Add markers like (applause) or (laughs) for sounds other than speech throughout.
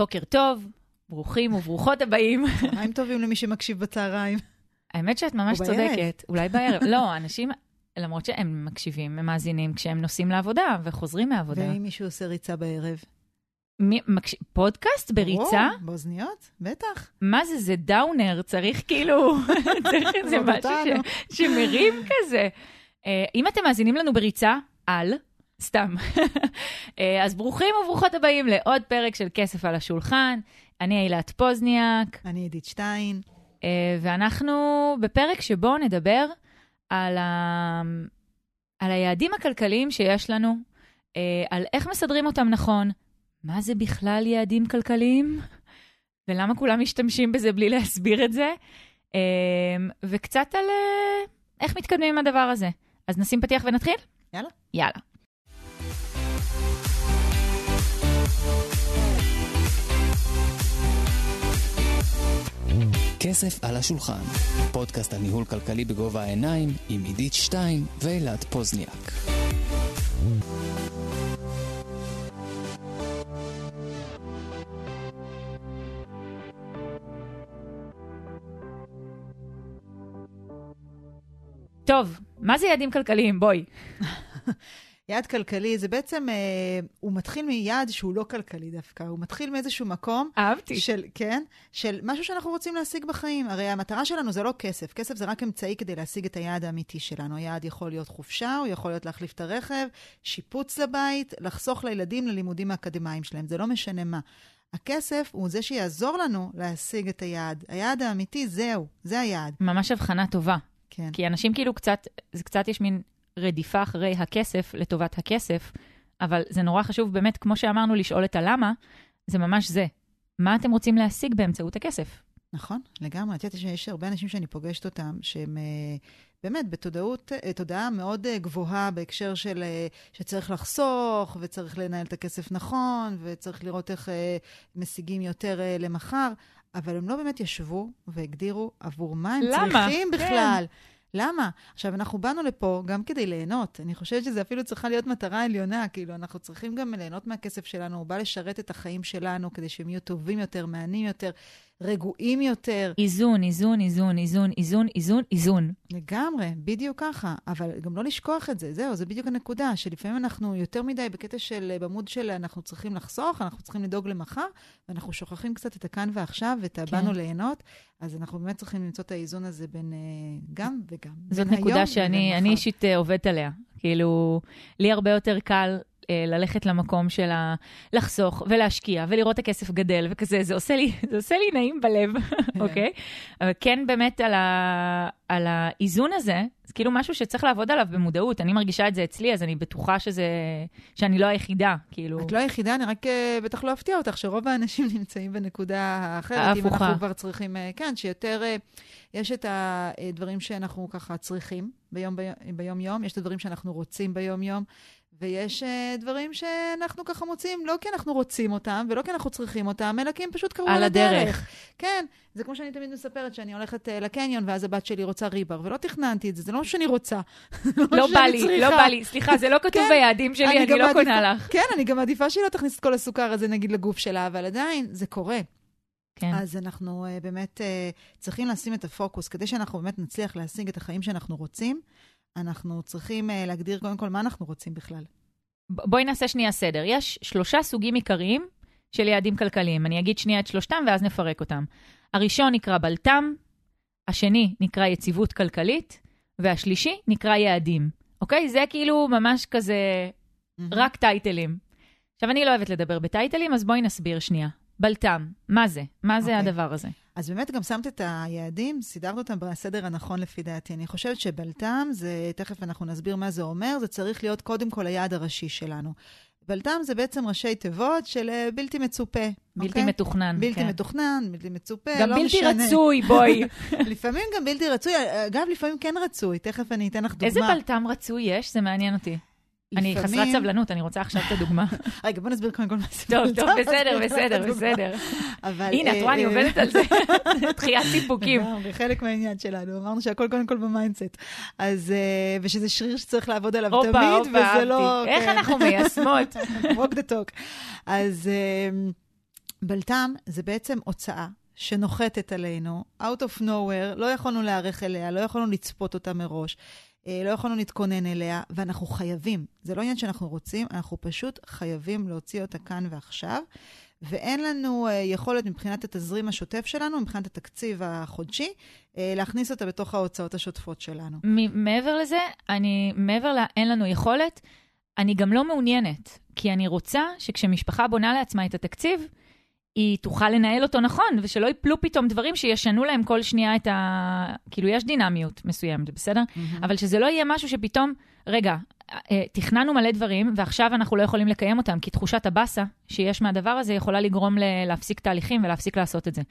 בוקר טוב, ברוכים וברוכות הבאים. צהריים טובים למי שמקשיב בצהריים. האמת שאת ממש או. צודקת. אולי בערב. לא, אנשים, למרות שהם מקשיבים, הם מאזינים כשהם נוסעים לעבודה וחוזרים מהעבודה. ואם מישהו עושה ריצה בערב? מי, מקש... פודקאסט בריצה? ברור, באוזניות, בטח. מה זה, זה דאונר, צריך כאילו, (laughs) צריך איזה משהו. ש... שמרים כזה. אה, אם אתם מאזינים לנו בריצה, על, סתם. (laughs) אה, אז ברוכים וברוכות הבאים לעוד פרק של כסף על השולחן. אני אילת פוזניאק, אני עידית שטיין. אה, ואנחנו בפרק שבו נדבר על, ה... על היעדים הכלכליים שיש לנו, אה, על איך מסדרים אותם נכון, מה זה בכלל יעדים כלכליים, ולמה כולם משתמשים בזה בלי להסביר את זה, וקצת על איך מתקדמים עם הדבר הזה. אז נשים פתיח ונתחיל? יאללה. יאללה. כסף על השולחן, פודקאסט על ניהול כלכלי בגובה העיניים עם עידית שטיין ואילת פוזניאק. טוב, מה זה יעדים כלכליים? בואי. (laughs) יעד כלכלי זה בעצם, אה, הוא מתחיל מיעד שהוא לא כלכלי דווקא, הוא מתחיל מאיזשהו מקום אהבתי. של, כן, של משהו שאנחנו רוצים להשיג בחיים. הרי המטרה שלנו זה לא כסף, כסף זה רק אמצעי כדי להשיג את היעד האמיתי שלנו. היעד יכול להיות חופשה, הוא יכול להיות להחליף את הרכב, שיפוץ לבית, לחסוך לילדים ללימודים האקדמיים שלהם, זה לא משנה מה. הכסף הוא זה שיעזור לנו להשיג את היעד. היעד האמיתי, זהו, זה היעד. ממש הבחנה טובה. כן. כי אנשים כאילו קצת, זה קצת יש מין רדיפה אחרי הכסף לטובת הכסף, אבל זה נורא חשוב באמת, כמו שאמרנו, לשאול את הלמה, זה ממש זה. מה אתם רוצים להשיג באמצעות הכסף? נכון, לגמרי. את יודעת שיש הרבה אנשים שאני פוגשת אותם, שהם אה, באמת בתודעות, אה, תודעה מאוד אה, גבוהה בהקשר של שצריך לחסוך, וצריך לנהל את הכסף נכון, וצריך לראות איך משיגים יותר למחר, אבל הם לא באמת ישבו והגדירו עבור מה הם למה? צריכים כן. למה? עכשיו, אנחנו באנו לפה גם כדי ליהנות. אני חושבת שזה אפילו צריכה להיות מטרה עליונה. כאילו, אנחנו צריכים גם ליהנות מהכסף שלנו. הוא בא לשרת את החיים שלנו כדי שהם יהיו טובים יותר, מהנים יותר, רגועים יותר. איזון, איזון, איזון, איזון, איזון, איזון, איזון. לגמרי, בדיוק ככה. אבל גם לא לשכוח את זה. זהו, זה בדיוק הנקודה, שלפעמים אנחנו יותר מדי בקטע של, במוד של אנחנו צריכים לחסוך, אנחנו צריכים לדאוג למחר, ואנחנו שוכחים קצת את הכאן ועכשיו ואת הבאנו כן. ליהנות. אז אנחנו באמת צריכים למצוא את האיזון הזה בין אה, גם וגם. זאת נקודה שאני. אישית אה, עובדת עליה. כאילו, לי הרבה יותר קל ללכת למקום של. לחסוך ולהשקיע ולראות הכסף גדל וכזה, זה עושה לי, (laughs) זה עושה לי נעים בלב, (laughs) אוקיי? אבל כן באמת על, ה... על האיזון הזה, זה כאילו משהו שצריך לעבוד עליו במודעות. אני מרגישה את זה אצלי, אז אני בטוחה שזה... שאני לא היחידה, כאילו. את לא היחידה, אני רק אה, בטח לא אפתיע אותך, שרוב האנשים (laughs) נמצאים בנקודה האחרת. אם ההפוכה. אנחנו כבר צריכים, אה, כן, שיותר, אה, יש את הדברים שאנחנו ככה צריכים ביום, ביום-יום, יש את הדברים שאנחנו רוצים ביום-יום, ויש אה, דברים שאנחנו ככה מוצאים, לא כי אנחנו רוצים אותם, ולא כי אנחנו צריכים אותם, אלא כי הם פשוט קרו על הדרך. הדרך. כן, זה כמו שאני תמיד מספרת, שאני הולכת אה, לקניון, ואז הבת שלי רוצה ריבר, ולא תכננתי את זה, זה לא שאני רוצה. (laughs) לא שאני בא לי, לא צריכה. בא לי. סליחה, זה לא (laughs) כתוב כן, ביעדים שלי, אני גם לא מעדיפה- קונה לך. כן, אני גם מעדיפה שהיא לא תכניס את כל הסוכר הזה, נגיד, לגוף שלה, אבל עדיין, זה קורה. כן. אז אנחנו uh, באמת uh, צריכים לשים את הפוקוס. כדי שאנחנו באמת נצליח להשיג את החיים שאנחנו רוצים, אנחנו צריכים uh, להגדיר קודם כל מה אנחנו רוצים בכלל. בואי נעשה שנייה סדר. יש שלושה סוגים עיקריים של יעדים כלכליים. אני אגיד שנייה את שלושתם ואז נפרק אותם. הראשון נקרא בלת"ם, השני נקרא יציבות כלכלית, והשלישי נקרא יעדים. אוקיי? זה כאילו ממש כזה רק טייטלים. עכשיו, אני לא אוהבת לדבר בטייטלים, אז בואי נסביר שנייה. בלת"ם, מה זה? מה זה אוקיי. הדבר הזה? אז באמת גם שמת את היעדים, סידרת אותם בסדר הנכון לפי דעתי. אני חושבת שבלת"ם, זה, תכף אנחנו נסביר מה זה אומר, זה צריך להיות קודם כל היעד הראשי שלנו. בלת"ם זה בעצם ראשי תיבות של אה, בלתי מצופה. בלתי אוקיי? מתוכנן. בלתי כן. מתוכנן, בלתי מצופה, גם לא בלתי משנה. רצוי, בואי. (laughs) לפעמים גם בלתי רצוי, אגב, לפעמים כן רצוי, תכף אני אתן לך דוגמה. איזה בלת"ם רצוי יש? זה מעניין אותי. אני חסרת סבלנות, אני רוצה עכשיו את הדוגמה. (laughs) רגע, בוא נסביר קודם כל מה זה טוב, בלת"ם, טוב, בסדר, (laughs) בסדר. בסדר. הנה, את אה, רואה, אני אה, עובדת על זה. (laughs) דחיית סיפוקים. לגמרי, חלק מהעניין שלנו. אמרנו שהכל קודם כל ב mindset. אז, אה, ושזה שריר שצריך לעבוד עליו תמיד, וזה לא... אהבתי. איך כן. אנחנו מיישמות? walk the talk. אז... אה, בלת"ם זה בעצם הוצאה שנוחתת עלינו, out of nowhere, לא יכולנו להיערך אליה, לא יכולנו לצפות אותה מראש, לא יכולנו להתכונן אליה, ואנחנו חייבים. זה לא עניין שאנחנו רוצים, אנחנו פשוט חייבים להוציא אותה כאן ועכשיו. ואין לנו uh, יכולת מבחינת התזרים השוטף שלנו, מבחינת התקציב החודשי, uh, להכניס אותה בתוך ההוצאות השוטפות שלנו. מעבר לזה, אני, מעבר ל... אין לנו יכולת, אני גם לא מעוניינת, כי אני רוצה שכשמשפחה בונה לעצמה את התקציב, היא תוכל לנהל אותו נכון, ושלא ייפלו פתאום דברים שישנו להם כל שנייה את ה... כאילו, יש דינמיות מסוימת, בסדר? Mm-hmm. אבל שזה לא יהיה משהו שפתאום, רגע, אה, תכננו מלא דברים, ועכשיו אנחנו לא יכולים לקיים אותם, כי תחושת הבאסה שיש מהדבר הזה יכולה לגרום ל- להפסיק תהליכים ולהפסיק לעשות את זה.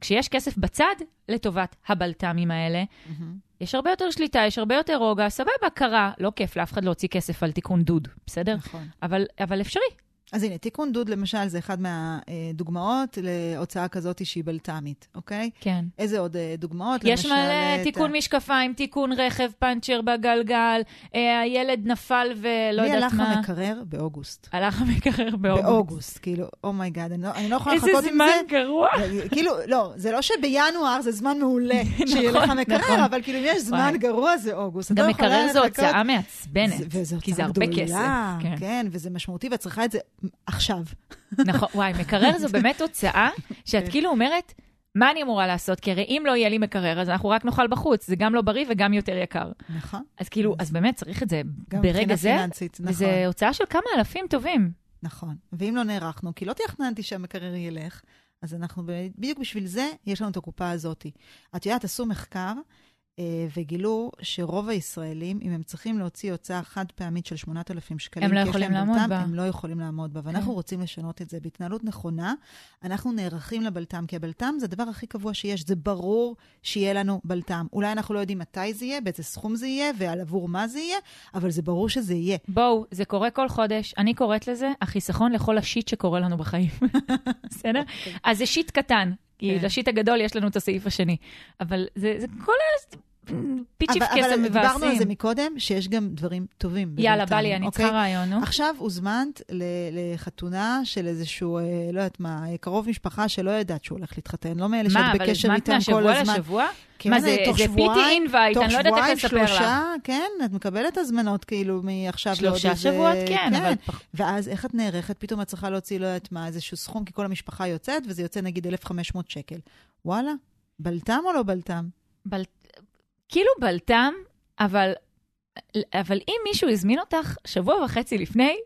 כשיש כסף בצד לטובת הבלת"מים האלה, mm-hmm. יש הרבה יותר שליטה, יש הרבה יותר רוגע, סבבה, קרה, לא כיף לאף אחד להוציא כסף על תיקון דוד, בסדר? נכון. אבל, אבל אפשרי, אז הנה, תיקון דוד למשל זה אחד מהדוגמאות להוצאה כזאת שהיא בלת"מית, אוקיי? כן. איזה עוד אה, דוגמאות? יש מלא תיקון ה... משקפיים, תיקון רכב, פאנצ'ר בגלגל, אה, הילד נפל ולא יודעת מה. מי הלך המקרר? באוגוסט. הלך המקרר באוגוסט. באוגוסט, כאילו, oh my god, אני, לא, אני לא יכולה לחכות עם זה. איזה זמן גרוע. כאילו, לא, זה לא שבינואר זה זמן מעולה שיהיה (laughs) לך נכון, מקרר, נכון. אבל כאילו, אם יש זמן גרוע זה אוגוסט. גם לא מקרר זו הוצאה מעצבנת, כי זה הרבה כסף. כן. כן, וזה משמעותי, ואת צריכה את זה עכשיו. נכון, וואי, מקרר זו באמת הוצאה שאת כן. כאילו אומרת, מה אני אמורה לעשות? כי הרי אם לא יהיה לי מקרר, אז אנחנו רק נאכל בחוץ, זה גם לא בריא וגם יותר יקר. נכון. אז כאילו, אז באמת צריך את זה ברגע זה, פיננסית, נכון. וזה הוצאה של כמה אלפים טובים. נכון. ואם לא נערכנו, כי לא תכננתי שהמקרר ילך, אז אנחנו, בדיוק בשביל זה, יש לנו את הקופה הזאת. את יודעת, עשו מחקר וגילו שרוב הישראלים, אם הם צריכים להוציא הוצאה חד פעמית של 8,000 שקלים, הם לא יכולים לעמוד בלת"ם, בה. הם לא יכולים לעמוד בה. ואנחנו כן. רוצים לשנות את זה בהתנהלות נכונה. אנחנו נערכים לבלת"ם, כי הבלת"ם זה הדבר הכי קבוע שיש. זה ברור שיהיה לנו בלת"ם. אולי אנחנו לא יודעים מתי זה יהיה, באיזה סכום זה יהיה, ועל עבור מה זה יהיה, אבל זה ברור שזה יהיה. בואו, זה קורה כל חודש, אני קוראת לזה החיסכון לכל ה shit שקורה לנו בחיים. (laughs) בסדר? אז זה shit קטן, כי אוקיי. כן. ל shit הגדול יש לנו את הסעיף השני. אבל זה זה כל ה... פיצ'יפ אבל, קסם אבל דיברנו על זה מבאסים. מקודם, שיש גם דברים טובים. יאללה, בבלת"ם, בא לי, אני אוקיי? צריכה רעיון, נו. עכשיו הוזמנת לחתונה של איזשהו, אה, לא יודעת מה, קרוב משפחה שלא יודעת שהוא הולך להתחתן, לא מאלה מה, שאת אבל בקשר הזמנת איתם כל מהשבוע הזמן. לשבוע? כן, מה, זה תוך זה שבועיים- פיטי אינווייט, תוך אני לא יודעת איך שבועיים, לספר לך. שלושה, כן, את מקבלת הזמנות כאילו מעכשיו לעוד איזה... שלושה שבועות, כן, אבל... פח- ואז איך את נערכת? פתאום את צריכה להוציא, לא יודעת מה, איזשהו סכום, כי כל המשפחה יוצאת, וזה יוצא נגיד 1,500 שקל. וואלה, בלת"ם או לא בלת"ם? בל... כאילו בלטם, אבל, אבל אם מישהו הזמין אותך שבוע וחצי לפני,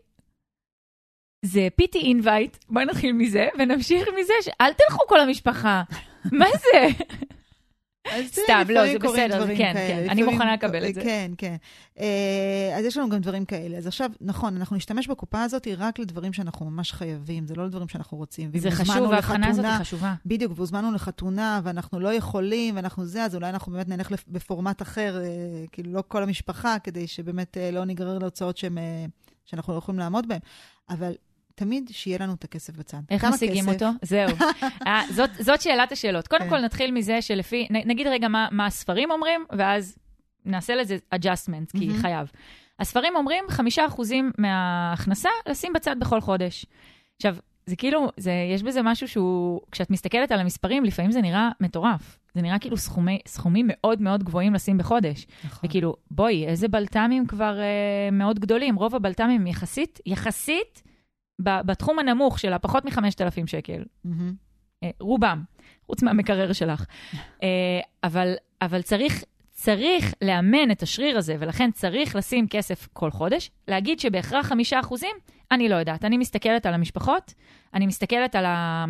זה פיטי אינווייט, בואי נתחיל מזה, ונמשיך מזה, ש... אל תלכו כל המשפחה. מה זה? סתם, לא, זה בסדר, כן, כאלה, כן, אני מוכנה לקבל את זה. כן, כן. אה, אז יש לנו גם דברים כאלה. אז עכשיו, נכון, אנחנו נשתמש בקופה הזאת רק לדברים שאנחנו ממש חייבים, זה לא לדברים שאנחנו רוצים. זה חשוב, ההבחנה הזאת היא חשובה. בדיוק, והוזמנו לחתונה, ואנחנו לא יכולים, ואנחנו זה, אז אולי אנחנו באמת נלך בפורמט אחר, אה, כאילו לא כל המשפחה, כדי שבאמת אה, לא ניגרר להוצאות שאנחנו לא יכולים לעמוד בהן. אבל תמיד שיהיה לנו את הכסף בצד. איך משיגים כסף? אותו? זהו. (laughs) אה, זאת, זאת שאלת השאלות. קודם כן. כל נתחיל מזה שלפי, נ- נגיד רגע מה, מה הספרים אומרים, ואז נעשה לזה adjustments, כי מהמם. חייב. הספרים אומרים 5% מההכנסה לשים בצד בכל חודש. עכשיו, זה כאילו, זה, יש בזה משהו שהוא, כשאת מסתכלת על המספרים, לפעמים זה נראה מטורף. זה נראה כאילו סכומי, סכומים מאוד מאוד גבוהים לשים בחודש. נכון. וכאילו, בואי, איזה בלת"מים כבר אה, מאוד גדולים. רוב הבלת"מים יחסית, יחסית, בתחום הנמוך של הפחות מ-5,000 שקל. אה, רובם, חוץ מהמקרר שלך. אה, אבל, אבל צריך, צריך לאמן את השריר הזה, ולכן צריך לשים כסף כל חודש. להגיד שבהכרח חמישה אחוזים, אני לא יודעת. אני מסתכלת על המשפחות, אני מסתכלת על, ה,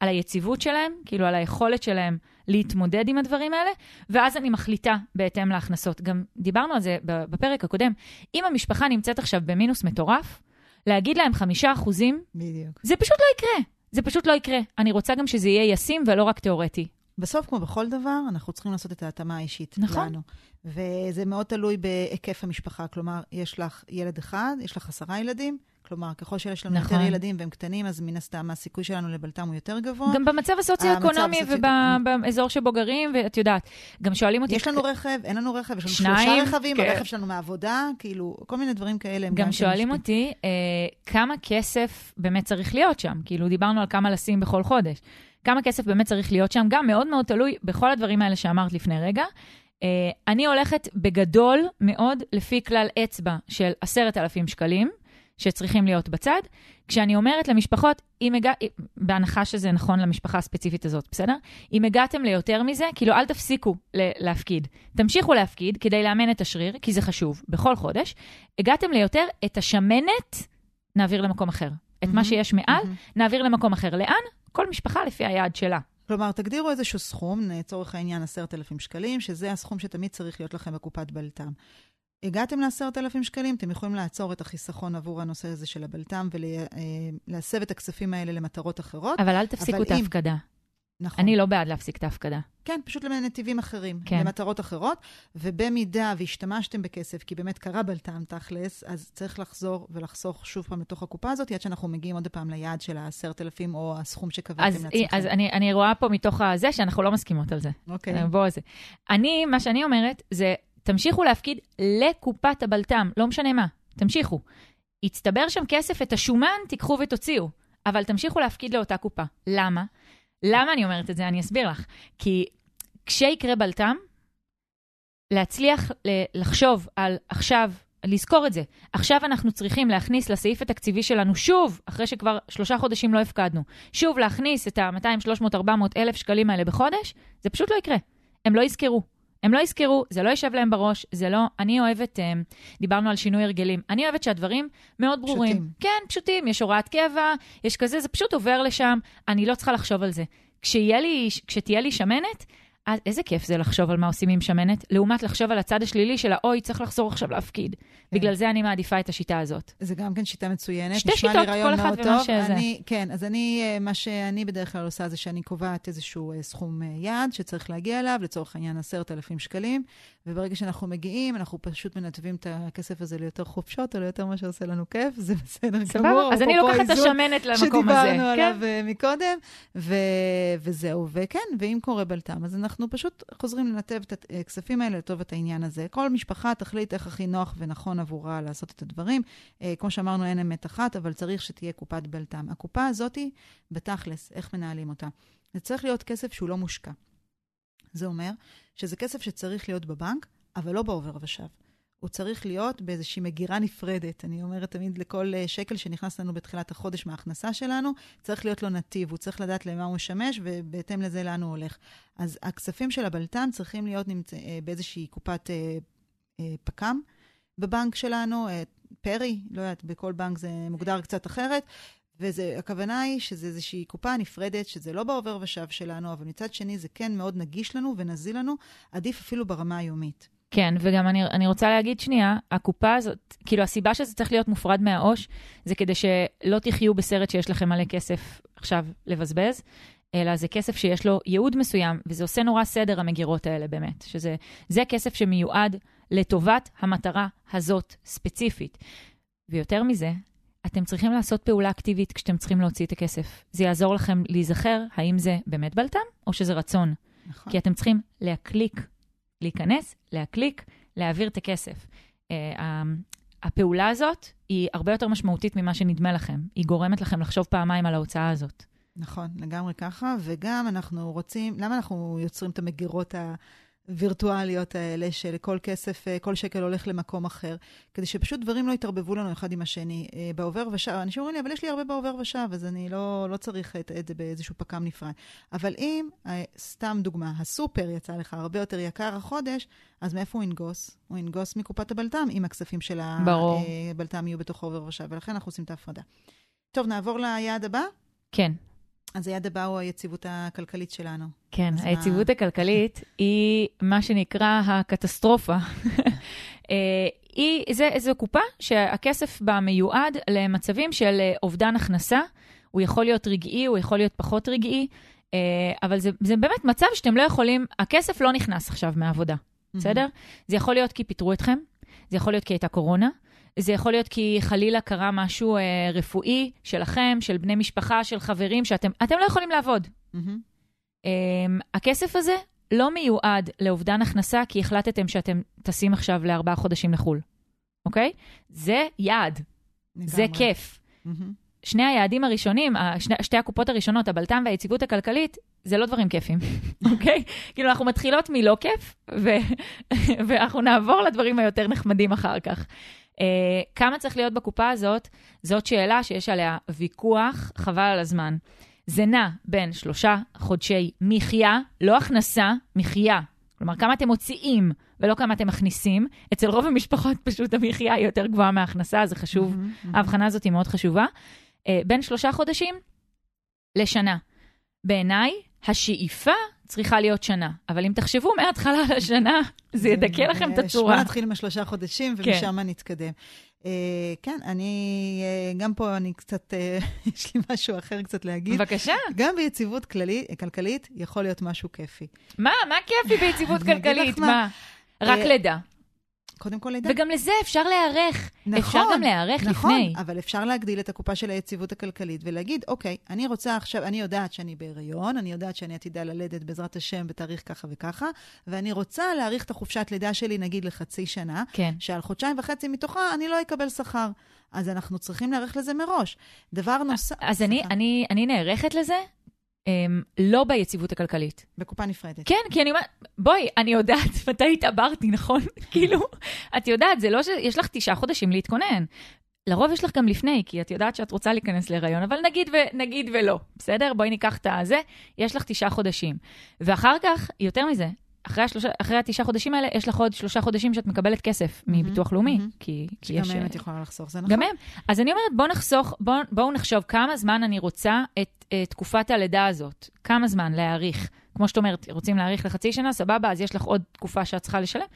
על היציבות שלהם, כאילו על היכולת שלהם להתמודד עם הדברים האלה, ואז אני מחליטה בהתאם להכנסות. גם דיברנו על זה בפרק הקודם. אם המשפחה נמצאת עכשיו במינוס מטורף, להגיד להם חמישה אחוזים, בדיוק. זה פשוט לא יקרה. זה פשוט לא יקרה. אני רוצה גם שזה יהיה ישים ולא רק תיאורטי. בסוף, כמו בכל דבר, אנחנו צריכים לעשות את ההתאמה האישית נכון. לנו. וזה מאוד תלוי בהיקף המשפחה. כלומר, יש לך ילד אחד, יש לך עשרה ילדים, כלומר, ככל שיש לנו נכון. יותר ילדים והם קטנים, אז מן הסתם הסיכוי שלנו לבלת"ם הוא יותר גבוה. גם במצב הסוציו-אקונומי ובאזור שבו גרים, ואת יודעת, גם שואלים אותי... יש לנו רכב, אין לנו רכב, יש לנו שניים, שלושה רכבים, כן. הרכב שלנו מהעבודה, כאילו, כל מיני דברים כאלה. הם גם כן שואלים. אותי אה, כמה כסף באמת צריך להיות שם. כאילו, דיברנו על כמה לשים בכל חודש. כמה כסף באמת צריך להיות שם, גם מאוד מאוד תלוי בכל הדברים האלה שאמרת לפני רגע. אה, אני הולכת בגדול מאוד לפי כלל אצבע של עשרת אלפים שקלים, שצריכים להיות בצד. כשאני אומרת למשפחות, אם הגע... בהנחה שזה נכון למשפחה הספציפית הזאת, בסדר? אם הגעתם ליותר מזה, כאילו אל תפסיקו ל- להפקיד. תמשיכו להפקיד כדי לאמן את השריר, כי זה חשוב, בכל חודש. הגעתם ליותר, את השמנת נעביר למקום אחר. את מה מהמם, שיש מעל, מהמם. נעביר למקום אחר. לאן? כל משפחה לפי היעד שלה. כלומר, תגדירו איזשהו סכום, לצורך העניין 10,000 שקלים, שזה הסכום שתמיד צריך להיות לכם בקופת בלת"ם. הגעתם ל-10,000 שקלים, אתם יכולים לעצור את החיסכון עבור הנושא הזה של הבלת"ם ולהסב את הכספים האלה למטרות אחרות. אבל אל תפסיקו את ההפקדה. נכון. אני לא בעד להפסיק את ההפקדה. כן, פשוט לנתיבים אחרים, כן. למטרות אחרות, ובמידה והשתמשתם בכסף, כי באמת קרה בלת"ם תכלס, אז צריך לחזור ולחסוך שוב פעם לתוך הקופה הזאת, עד שאנחנו מגיעים עוד פעם ליעד של ה-10,000 או הסכום שקבעתם אז, לעצמכם. אז אני, אני רואה פה מתוך הזה שאנחנו לא מסכימות על זה. אוקיי. אה, בוא זה. אני, מה שאני אומרת, זה תמשיכו להפקיד לקופת הבלת"ם, לא משנה מה, תמשיכו. יצטבר שם כסף, את השומן תיקחו ותוציאו, אבל תמשיכו להפקיד לאותה קופה. למה? למה אני אומרת את זה? אני אסביר לך. כי כשיקרה בלת"ם, להצליח לחשוב על עכשיו, לזכור את זה. עכשיו אנחנו צריכים להכניס לסעיף התקציבי שלנו שוב, אחרי שכבר שלושה חודשים לא הפקדנו, שוב להכניס את ה-200, 300, 400 אלף שקלים האלה בחודש, זה פשוט לא יקרה. הם לא יזכרו. הם לא יזכרו, זה לא יישב להם בראש, זה לא... אני אוהבת, אה, דיברנו על שינוי הרגלים, אני אוהבת שהדברים מאוד ברורים. פשוטים. כן, פשוטים, יש הוראת קבע, יש כזה, זה פשוט עובר לשם, אני לא צריכה לחשוב על זה. כשיהיה לי, כשתהיה לי שמנת, אז איזה כיף זה לחשוב על מה עושים עם שמנת, לעומת לחשוב על הצד השלילי של האוי, צריך לחזור עכשיו להפקיד. בגלל זה אני מעדיפה את השיטה הזאת. זה גם כן שיטה מצוינת. שתי שיטות, כל מאוד ומה. שזה. אני, כן, אז אני, אה, מה שאני בדרך כלל עושה זה שאני קובעת איזשהו אה, סכום אה, יעד שצריך להגיע אליו, לצורך העניין 10,000 שקלים, וברגע שאנחנו מגיעים, אנחנו פשוט מנתבים את הכסף הזה ליותר חופשות, או ליותר מה שעושה לנו כיף, זה בסדר גמור. אז אני לוקחת את השמנת למקום הזה. שדיברנו כן. עליו אה, מקודם, ו... וזהו. וכן, ואם קורה בלת"ם, אז אנחנו פשוט חוזרים לנתב את הכספים האלה לטובת העניין הזה. כל משפחה תחליט איך הכי נוח ונכון עבורה לעשות את הדברים. אה, כמו שאמרנו, אין אמת אחת, אבל צריך שתהיה קופת בלת"ם. הקופה הזאתי, בתכלס, איך מנהלים אותה? זה צריך להיות כסף שהוא לא מושקע. זה אומר שזה כסף שצריך להיות בבנק, אבל לא בעובר ושב. הוא צריך להיות באיזושהי מגירה נפרדת. אני אומרת תמיד לכל אה, שקל שנכנס לנו בתחילת החודש מההכנסה שלנו, צריך להיות לו נתיב, הוא צריך לדעת למה הוא משמש, ובהתאם לזה לאן הוא הולך. אז הכספים של הבלת"ם צריכים להיות נמצא, אה, באיזושהי קופת אה, אה, פק"ם בבנק שלנו, אה, פרי, לא יודעת, בכל בנק זה מוגדר קצת אחרת. והכוונה היא שזה איזושהי קופה נפרדת, שזה לא בעובר ושב שלנו, אבל מצד שני זה כן מאוד נגיש לנו ונזיל לנו, עדיף אפילו ברמה היומית. כן, וגם אני, אני רוצה להגיד שנייה, הקופה הזאת, כאילו הסיבה שזה צריך להיות מופרד מהעו"ש, זה כדי שלא תחיו בסרט שיש לכם מלא כסף עכשיו לבזבז, אלא זה כסף שיש לו ייעוד מסוים, וזה עושה נורא סדר המגירות האלה באמת, שזה זה כסף שמיועד לטובת המטרה הזאת ספציפית. ויותר מזה, אתם צריכים לעשות פעולה אקטיבית כשאתם צריכים להוציא את הכסף. זה יעזור לכם להיזכר האם זה באמת בלת"ם או שזה רצון. נכון. כי אתם צריכים להקליק, להיכנס, להקליק, להעביר את הכסף. Uh, הפעולה הזאת היא הרבה יותר משמעותית ממה שנדמה לכם. היא גורמת לכם לחשוב פעמיים על ההוצאה הזאת. נכון, לגמרי ככה, וגם אנחנו רוצים, למה אנחנו יוצרים את המגירות הווירטואליות האלה, שלכל כסף, אה, כל שקל הולך למקום אחר, כדי שפשוט דברים לא יתערבבו לנו אחד עם השני. אה, בעובר ושב, אנשים אומרים לי, אבל יש לי הרבה בעובר ושב, אז אני לא, לא צריך את, את זה באיזשהו פק"ם נפרד. אבל אם, אה, סתם דוגמה, הסופר יצא לך הרבה יותר יקר החודש, אז מאיפה הוא ינגוס? הוא ינגוס מקופת הבלת"ם, אם הכספים של. הבלת"ם יהיו בתוך העובר ושב, ולכן אנחנו עושים את ההפרדה. טוב, נעבור ליעד הבא. כן, אז היעד הבא הוא היציבות הכלכלית שלנו. כן, אז מה- היציבות הכלכלית היא מה שנקרא הקטסטרופה. (laughs) אה, היא, זה, זו קופה שהכסף בה מיועד למצבים של אה, אובדן הכנסה. הוא יכול להיות רגעי, הוא יכול להיות פחות רגעי, אה, אבל זה, זה באמת מצב שאתם לא יכולים, הכסף לא נכנס עכשיו מהעבודה, בסדר? זה יכול להיות כי פיטרו אתכם, זה יכול להיות כי הייתה קורונה, זה יכול להיות כי חלילה קרה משהו אה, רפואי שלכם, של בני משפחה, של חברים, שאתם אתם לא יכולים לעבוד. מהמם. אה, הכסף הזה לא מיועד לאובדן הכנסה, כי החלטתם שאתם טסים עכשיו לארבעה חודשים לחו"ל, אוקיי? זה יעד, זה לגמרי. כיף. מהמם. שני היעדים הראשונים, שני, שתי הקופות הראשונות, הבלת"ם והיציבות הכלכלית, זה לא דברים כיפים, (laughs) אוקיי? כאילו, אנחנו מתחילות מלא כיף, ו... (laughs) ואנחנו נעבור לדברים היותר נחמדים אחר כך. Uh, כמה צריך להיות בקופה הזאת, זאת שאלה שיש עליה ויכוח, חבל על הזמן. זה נע בין שלושה חודשי מחיה, לא הכנסה, מחיה. כלומר, כמה אתם מוציאים ולא כמה אתם מכניסים. אצל רוב המשפחות פשוט המחיה היא יותר גבוהה מההכנסה, זה חשוב. מהמם. ההבחנה הזאת היא מאוד חשובה. אה, בין שלושה חודשים לשנה. בעיניי, השאיפה צריכה להיות שנה, אבל אם תחשבו מההתחלה על השנה, זה ידכא לכם את אה, הצורה. בוא נתחיל עם השלושה חודשים, כן. ומשם נתקדם. אה, כן, אני, אה, גם פה אני קצת, אה, (laughs) יש לי משהו אחר קצת להגיד. בבקשה. גם ביציבות כללי, כלכלית יכול להיות משהו כיפי. מה, מה כיפי ביציבות כלכלית? מה. רק לידה. קודם כל לידה. וגם לזה אפשר להיערך. נכון, אפשר גם להיערך נכון, לפני. אבל אפשר להגדיל את הקופה של היציבות הכלכלית ולהגיד, אוקיי, אני רוצה עכשיו, אני יודעת שאני בהיריון, אני יודעת שאני עתידה ללדת בעזרת השם בתאריך ככה וככה, ואני רוצה להאריך את החופשת לידה שלי, נגיד, לחצי שנה, כן. שעל חודשיים וחצי מתוכה אני לא אקבל שכר. אז אנחנו צריכים להיערך לזה מראש. דבר נוסף... אז אני, אני, אני נערכת לזה, לא ביציבות הכלכלית. בקופה נפרדת. כן, כי אני אומרת, בואי, אני יודעת (laughs) מתי התעברתי, נכון? (laughs) כאילו, את יודעת, זה לא שיש לך תשעה חודשים להתכונן. לרוב יש לך גם לפני, כי את יודעת שאת רוצה להיכנס להיריון, אבל נגיד, ו, נגיד ולא, בסדר? בואי ניקח את הזה, יש לך תשעה חודשים. ואחר כך, יותר מזה, אחרי, השלושה, אחרי התשעה חודשים האלה, יש לך עוד שלושה חודשים שאת מקבלת כסף מהמם, מביטוח לאומי, מהמם. כי, כי שגם יש... מהם אה, את יכולה לחסוך, זה נכון. גם הם. אז אני אומרת, בואו נחסוך, בואו בוא נחשוב כמה זמן אני רוצה את, את תקופת הלידה הזאת. כמה זמן להאריך. כמו שאת אומרת, רוצים להאריך לחצי שנה, סבבה, אז יש לך עוד תקופה שאת צריכה לשלם.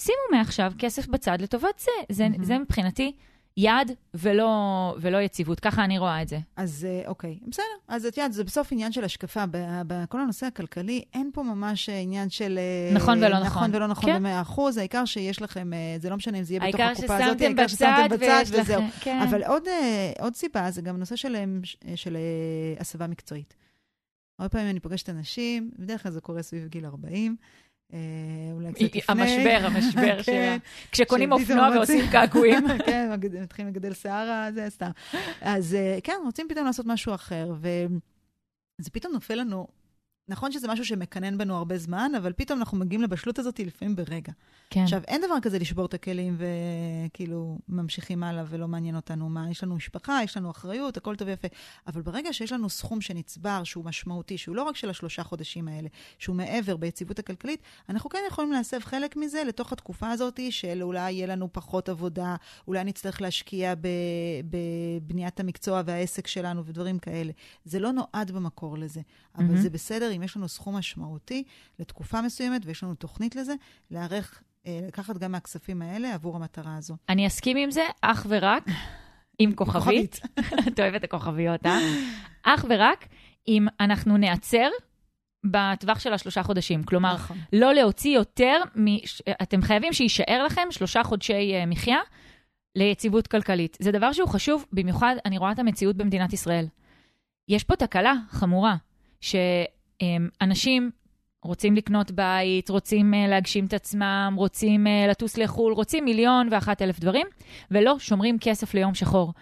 שימו מעכשיו כסף בצד לטובת זה. זה, מהמם. זה מבחינתי יעד ולא, ולא יציבות. ככה אני רואה את זה. אז אה, אוקיי, בסדר. אז את יודעת, זה בסוף עניין של השקפה. בכל הנושא הכלכלי, אין פה ממש אה, עניין של... אה, נכון ולא נכון. נכון ולא נכון כן. במאה אחוז. העיקר שיש לכם, זה לא משנה אם זה יהיה בתוך העיקר הקופה הזאת, ששמתם בצד וזהו. לכם... כן. אבל עוד, עוד סיבה, זה גם נושא של, של הסבה מקצועית. הרבה פעמים אני פוגשת אנשים, בדרך כלל זה קורה סביב גיל 40, אה, אולי קצת לפני. המשבר, המשבר (laughs) כן. שלה. כשקונים אופנוע ועושים קעקועים. (laughs) כן, מתחילים לגדל שיער, זה סתם. אז אה, כן, רוצים פתאום לעשות משהו אחר, וזה פתאום נופל לנו. נכון שזה משהו שמקנן בנו הרבה זמן, אבל פתאום אנחנו מגיעים לבשלות הזאת לפעמים ברגע. כן. עכשיו, אין דבר כזה לשבור את הכלים וכאילו ממשיכים הלאה ולא מעניין אותנו מה. יש לנו משפחה, יש לנו אחריות, הכל טוב ויפה. אבל ברגע שיש לנו סכום שנצבר, שהוא משמעותי, שהוא לא רק של השלושה חודשים האלה, שהוא מעבר ביציבות הכלכלית, אנחנו כן יכולים להסב חלק מזה לתוך התקופה הזאת של אולי יהיה לנו פחות עבודה, אולי נצטרך להשקיע בבניית המקצוע והעסק שלנו ודברים כאלה. זה לא נועד במקור לזה, אבל מהמם. זה בסדר אם יש לנו סכום משמעותי לתקופה מסוימת ויש לנו תוכנית לזה, להיערך, אה, לקחת גם מהכספים האלה עבור המטרה הזו. אני אסכים עם זה אך ורק עם כוכבית. (laughs) את אוהבת הכוכביות, אה? אך ורק אם אנחנו נעצר בטווח של השלושה חודשים. כלומר, נכון. לא להוציא יותר, מ... אתם חייבים שיישאר לכם שלושה חודשי אה, מחיה ליציבות כלכלית. זה דבר שהוא חשוב, במיוחד אני רואה את המציאות במדינת ישראל. יש פה תקלה חמורה, שאנשים רוצים לקנות בית, רוצים אה, להגשים את עצמם, רוצים אה, לטוס לחו"ל, רוצים מיליון ואחת אלף דברים, ולא שומרים כסף ליום שחור.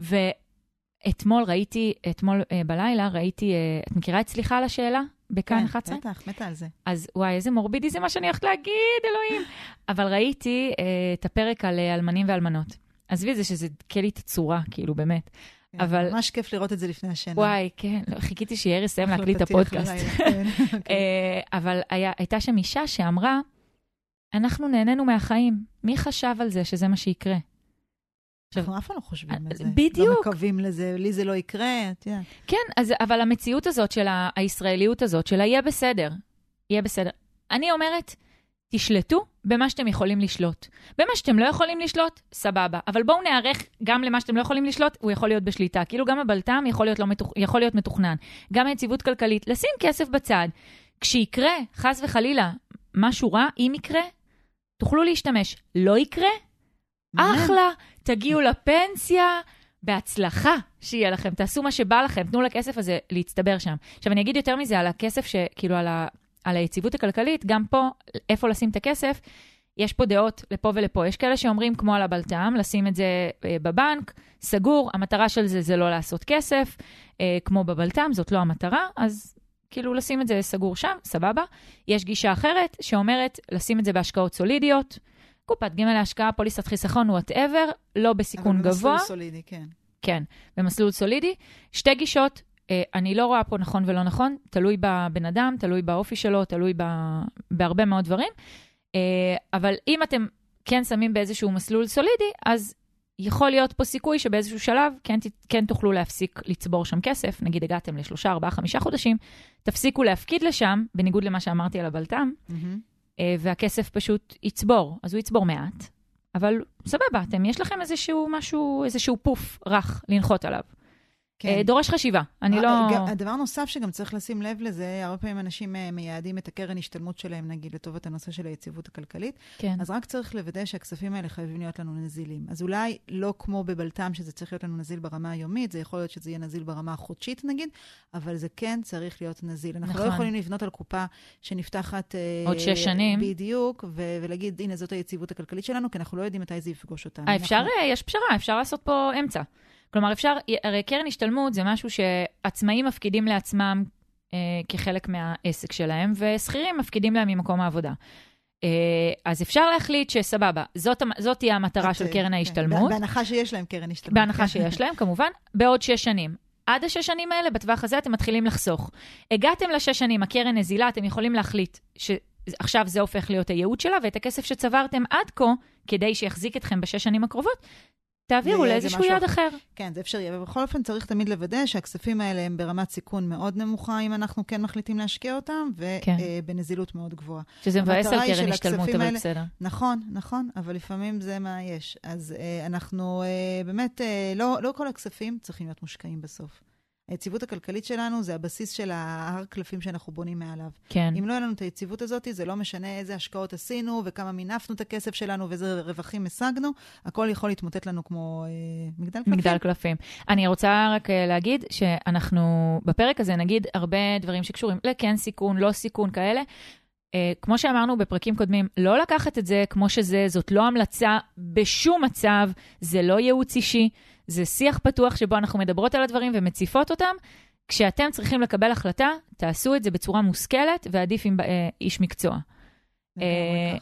ואתמול ראיתי, אתמול אה, בלילה ראיתי, את מכירה את סליחה על השאלה? בכאן 11? כן, בטח, מתה על זה. אז וואי, איזה מורבידי זה מה שאני הולכת להגיד, אלוהים. אבל ראיתי את הפרק על אלמנים ואלמנות. עזבי את זה שזה דקה לי את הצורה, כאילו, באמת. כן, אבל- ממש כיף לראות את זה לפני השינה. וואי, כן, לא, חיכיתי שיאיר יסיים להקליט את הפודקאסט. כן, (laughs) אוקיי. אה, אבל הייתה שם אישה שאמרה, אנחנו נהנינו מהחיים. מי חשב על זה שזה מה שיקרה? אנחנו אף פעם לא חושבים על זה. בדיוק. לא מקווים לזה, לי זה לא יקרה, את יודעת. כן, אז, אבל המציאות הזאת של הישראליות הזאת, של היהיה בסדר, יהיה בסדר. אני אומרת, תשלטו במה שאתם יכולים לשלוט. במה שאתם לא יכולים לשלוט, סבבה. אבל בואו נערך גם למה שאתם לא יכולים לשלוט, הוא יכול להיות בשליטה. כאילו גם הבלת"ם יכול להיות, לא מתוכ... יכול להיות מתוכנן. גם היציבות כלכלית, לשים כסף בצד. כשיקרה, חס וחלילה, משהו רע, אם יקרה, תוכלו להשתמש. לא יקרה, אחלה, תגיעו לפנסיה, בהצלחה שיהיה לכם, תעשו מה שבא לכם, תנו לכסף הזה להצטבר שם. עכשיו, אני אגיד יותר מזה על הכסף, כאילו על, ה, על היציבות הכלכלית, גם פה, איפה לשים את הכסף, יש פה דעות לפה ולפה. יש כאלה שאומרים, כמו על הבלטם, לשים את זה אה, בבנק, סגור, המטרה של זה זה לא לעשות כסף, אה, כמו בבלטם, זאת לא המטרה, אז כאילו לשים את זה סגור שם, סבבה. יש גישה אחרת שאומרת לשים את זה בהשקעות סולידיות, קופת גמל להשקעה, פוליסת חיסכון, whatever, לא בסיכון גבוה. אבל במסלול סולידי, כן. כן, במסלול סולידי. שתי גישות, אני לא רואה פה נכון ולא נכון, תלוי בבן אדם, תלוי באופי שלו, תלוי ב, בהרבה מאוד דברים. אה, אבל אם אתם כן שמים באיזשהו מסלול סולידי, אז יכול להיות פה סיכוי שבאיזשהו שלב כן, כן תוכלו להפסיק לצבור שם כסף. נגיד הגעתם לשלושה, ארבעה, חמישה חודשים, תפסיקו להפקיד לשם, בניגוד למה שאמרתי על הבלת"ם, mm-hmm. והכסף פשוט יצבור. אז הוא יצבור מעט, אבל סבבה, אתם, יש לכם איזשהו משהו, איזשהו פוף רך לנחות עליו. כן. אה, דורש חשיבה, אני לא... הדבר נוסף שגם צריך לשים לב לזה, הרבה פעמים אנשים אה, מייעדים את הקרן השתלמות שלהם, נגיד, לטובת הנושא של היציבות הכלכלית. כן. אז רק צריך לוודא שהכספים האלה חייבים להיות לנו נזילים. אז אולי לא כמו בבלת"ם, שזה צריך להיות לנו נזיל ברמה היומית, זה יכול להיות שזה יהיה נזיל ברמה החודשית, נגיד, אבל זה כן צריך להיות נזיל. אנחנו לא נכון. לא יכולים לבנות על קופה שנפתחת... אה, עוד שש שנים. בדיוק, ו- ולהגיד, הנה, זאת היציבות הכלכלית שלנו, כי אנחנו לא יודעים מתי זה יפגוש אותנו. אפשר, אנחנו... יש פשרה, אפשר לעשות פה אמצע. כלומר, אפשר, הרי קרן השתלמות זה משהו שעצמאים מפקידים לעצמם אה, כחלק מהעסק שלהם, ושכירים מפקידים להם ממקום העבודה. אה, אז אפשר להחליט שסבבה, זאת, זאת תהיה המטרה של קרן כן, ההשתלמות. בהנחה שיש להם קרן השתלמות. בהנחה שיש להם, כמובן, בעוד שש שנים. עד השש שנים האלה, בטווח הזה אתם מתחילים לחסוך. הגעתם לשש שנים, הקרן נזילה, אתם יכולים להחליט שעכשיו זה הופך להיות הייעוד שלה, ואת הכסף שצברתם עד כה, כדי שיחזיק אתכם בשש שנים הקרובות, תעבירו לאיזשהו יד אחר. כן, זה אפשרי, אבל בכל אופן צריך תמיד לוודא שהכספים האלה הם ברמת סיכון מאוד נמוכה, אם אנחנו כן מחליטים להשקיע אותם, ובנזילות כן. מאוד גבוהה. שזה מבאס על קרן השתלמות, אבל האלה, בסדר. נכון, נכון, אבל לפעמים זה מה יש. אז אה, אנחנו אה, באמת, אה, לא, לא כל הכספים צריכים להיות מושקעים בסוף. היציבות הכלכלית שלנו זה הבסיס של ההר קלפים שאנחנו בונים מעליו. כן. אם לא היה לנו את היציבות הזאת, זה לא משנה איזה השקעות עשינו וכמה מינפנו את הכסף שלנו ואיזה רווחים השגנו, הכל יכול להתמוטט לנו כמו אה, מגדל קלפים. מגדל קלפים. אני רוצה רק אה, להגיד שאנחנו בפרק הזה נגיד הרבה דברים שקשורים לכן סיכון, לא סיכון כאלה. Uh, כמו שאמרנו בפרקים קודמים, לא לקחת את זה כמו שזה, זאת לא המלצה בשום מצב, זה לא ייעוץ אישי. זה שיח פתוח שבו אנחנו מדברות על הדברים ומציפות אותם. כשאתם צריכים לקבל החלטה, תעשו את זה בצורה מושכלת, ועדיף עם אה, איש מקצוע. אה,